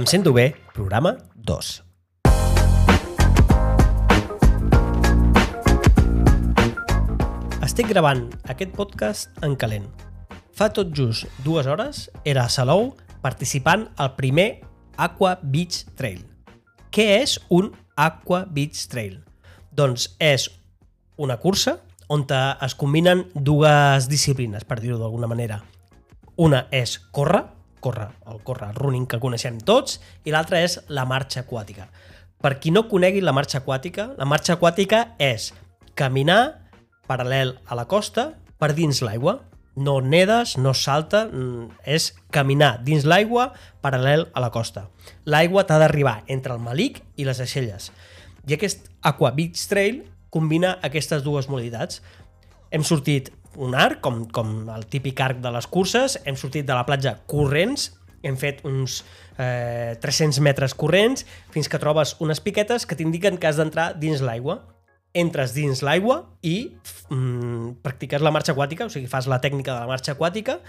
Em sento bé, programa 2. Estic gravant aquest podcast en calent. Fa tot just dues hores era a Salou participant al primer Aqua Beach Trail. Què és un Aqua Beach Trail? Doncs és una cursa on es combinen dues disciplines, per dir-ho d'alguna manera. Una és córrer, córrer, el córrer, el running que coneixem tots, i l'altra és la marxa aquàtica. Per qui no conegui la marxa aquàtica, la marxa aquàtica és caminar paral·lel a la costa per dins l'aigua. No nedes, no salta, mm, és caminar dins l'aigua paral·lel a la costa. L'aigua t'ha d'arribar entre el malic i les aixelles. I aquest Aqua Beach Trail combina aquestes dues modalitats. Hem sortit un arc, com, com el típic arc de les curses, hem sortit de la platja corrents, hem fet uns eh, 300 metres corrents fins que trobes unes piquetes que t'indiquen que has d'entrar dins l'aigua. Entres dins l'aigua i mm, practiques la marxa aquàtica, o sigui, fas la tècnica de la marxa aquàtica,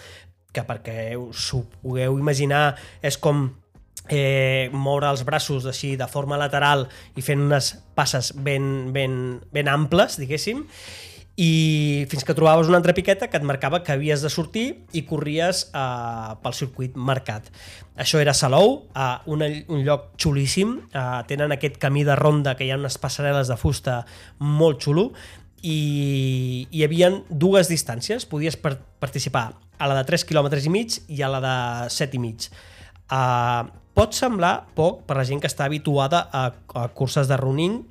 que perquè us ho pugueu imaginar és com eh, moure els braços així de forma lateral i fent unes passes ben, ben, ben amples, diguéssim, i fins que trobaves una altra piqueta que et marcava que havies de sortir i corries eh, pel circuit marcat. Això era Salou, eh, un, un lloc xulíssim, eh, tenen aquest camí de ronda que hi ha unes passarel·les de fusta molt xulo i hi havia dues distàncies, podies per participar a la de 3 km i mig i a la de 7 i mig. Uh, pot semblar poc per la gent que està habituada a, a curses de running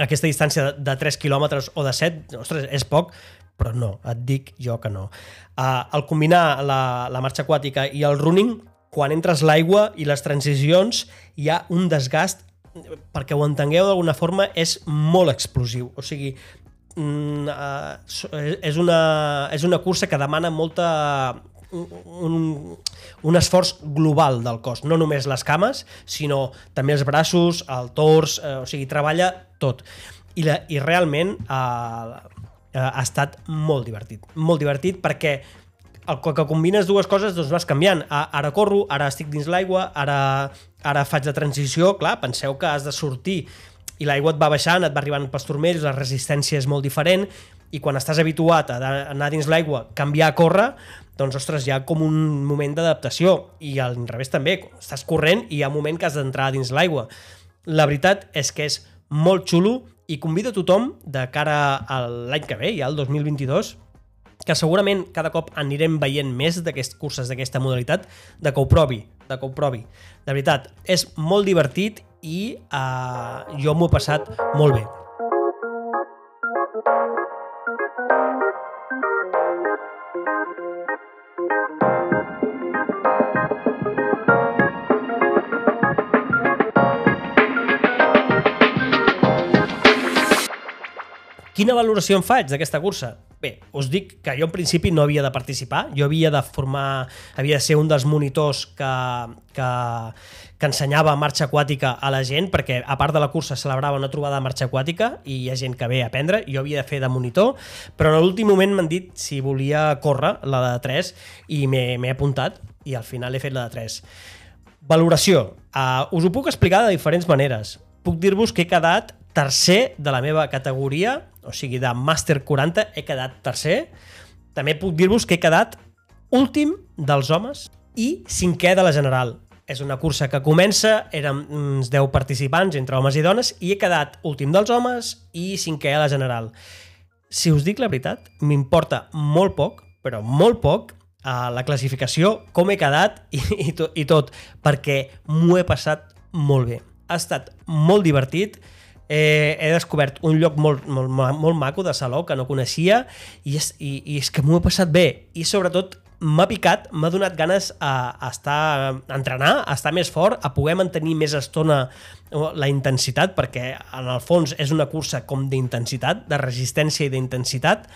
aquesta distància de 3 quilòmetres o de 7, ostres, és poc, però no, et dic jo que no. Uh, al combinar la, la marxa aquàtica i el running, quan entres l'aigua i les transicions, hi ha un desgast, perquè ho entengueu d'alguna forma, és molt explosiu. O sigui, mm, uh, és, una, és una cursa que demana molta un, un esforç global del cos, no només les cames, sinó també els braços, el tors, eh, o sigui, treballa tot. I, la, i realment eh, ha estat molt divertit, molt divertit perquè el que combines dues coses doncs vas canviant. Ara corro, ara estic dins l'aigua, ara, ara faig de transició, clar, penseu que has de sortir i l'aigua et va baixant, et va arribant pels turmells, la resistència és molt diferent i quan estàs habituat a anar dins l'aigua, canviar a córrer, doncs, ostres, hi ha com un moment d'adaptació i al revés també, estàs corrent i hi ha un moment que has d'entrar dins l'aigua. La veritat és que és molt xulo i convido a tothom de cara a l'any que ve, ja el 2022, que segurament cada cop anirem veient més d'aquestes curses d'aquesta modalitat, de que ho provi, de que ho provi. De veritat, és molt divertit i eh, jo m'ho he passat molt bé. Quina valoració en faig d'aquesta cursa? Bé, us dic que jo en principi no havia de participar, jo havia de formar, havia de ser un dels monitors que, que, que ensenyava marxa aquàtica a la gent, perquè a part de la cursa celebrava una trobada de marxa aquàtica i hi ha gent que ve a aprendre, jo havia de fer de monitor, però en l'últim moment m'han dit si volia córrer la de 3 i m'he apuntat i al final he fet la de 3. Valoració. Uh, us ho puc explicar de diferents maneres. Puc dir-vos que he quedat tercer de la meva categoria, o sigui, de Màster 40 he quedat tercer. També puc dir-vos que he quedat últim dels homes i cinquè de la general. És una cursa que comença, érem uns 10 participants entre homes i dones i he quedat últim dels homes i cinquè a la general. Si us dic la veritat, m'importa molt poc, però molt poc, a la classificació, com he quedat i, i, tot, i tot, perquè m'ho he passat molt bé. Ha estat molt divertit, eh, he descobert un lloc molt, molt, molt maco de Salou que no coneixia i és, i, i és que m'ho he passat bé i sobretot m'ha picat, m'ha donat ganes a, a estar a entrenar, a estar més fort, a poder mantenir més estona la intensitat, perquè en el fons és una cursa com d'intensitat, de resistència i d'intensitat,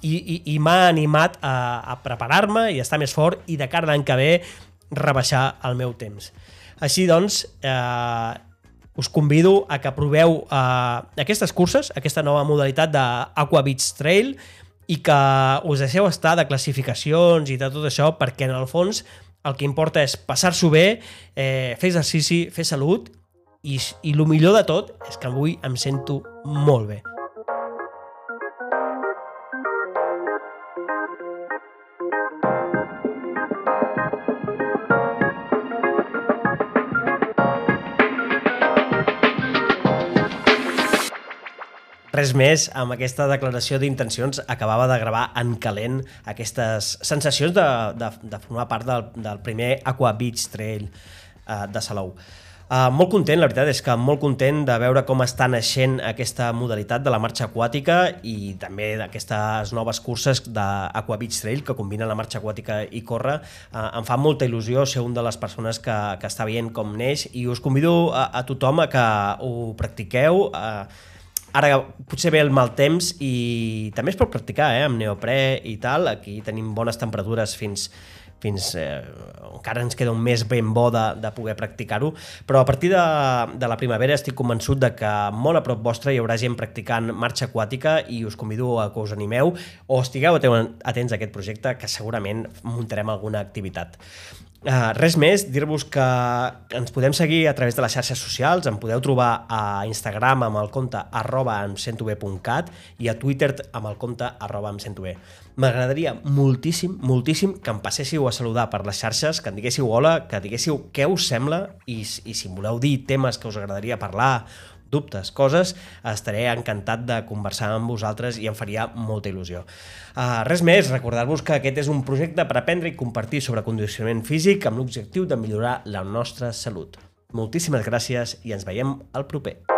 i, i, i m'ha animat a, a preparar-me i a estar més fort i de cara l'any que ve rebaixar el meu temps. Així doncs, eh, us convido a que proveu uh, aquestes curses, aquesta nova modalitat d'Aqua Beach Trail i que us deixeu estar de classificacions i de tot això perquè en el fons el que importa és passar-s'ho bé, eh, fer exercici, fer salut i, i el millor de tot és que avui em sento molt bé. Res més, amb aquesta declaració d'intencions acabava de gravar en calent aquestes sensacions de, de, de formar part del, del primer Aqua Beach Trail uh, de Salou. Uh, molt content, la veritat és que molt content de veure com està naixent aquesta modalitat de la marxa aquàtica i també d'aquestes noves curses d'Aqua Beach Trail que combinen la marxa aquàtica i córrer. Uh, em fa molta il·lusió ser un de les persones que, que està veient com neix i us convido a, a tothom a que ho practiqueu, uh, Ara potser ve el mal temps i també es pot practicar eh, amb neoprè i tal. Aquí tenim bones temperatures fins, fins eh, encara ens queda un mes ben bo de, de poder practicar-ho, però a partir de, de la primavera estic convençut de que molt a prop vostre hi haurà gent practicant marxa aquàtica i us convido a que us animeu o estigueu atents a aquest projecte que segurament muntarem alguna activitat. Uh, res més, dir-vos que ens podem seguir a través de les xarxes socials, em podeu trobar a Instagram amb el compte arroba emcentobe.cat i a Twitter amb el compte arroba emcentobe. M'agradaria moltíssim, moltíssim que em passéssiu a saludar per les xarxes, que em diguéssiu hola, que diguéssiu què us sembla i, i si em voleu dir temes que us agradaria parlar dubtes, coses, estaré encantat de conversar amb vosaltres i em faria molta il·lusió. Uh, res més, recordar-vos que aquest és un projecte per aprendre i compartir sobre condicionament físic amb l'objectiu de millorar la nostra salut. Moltíssimes gràcies i ens veiem al proper.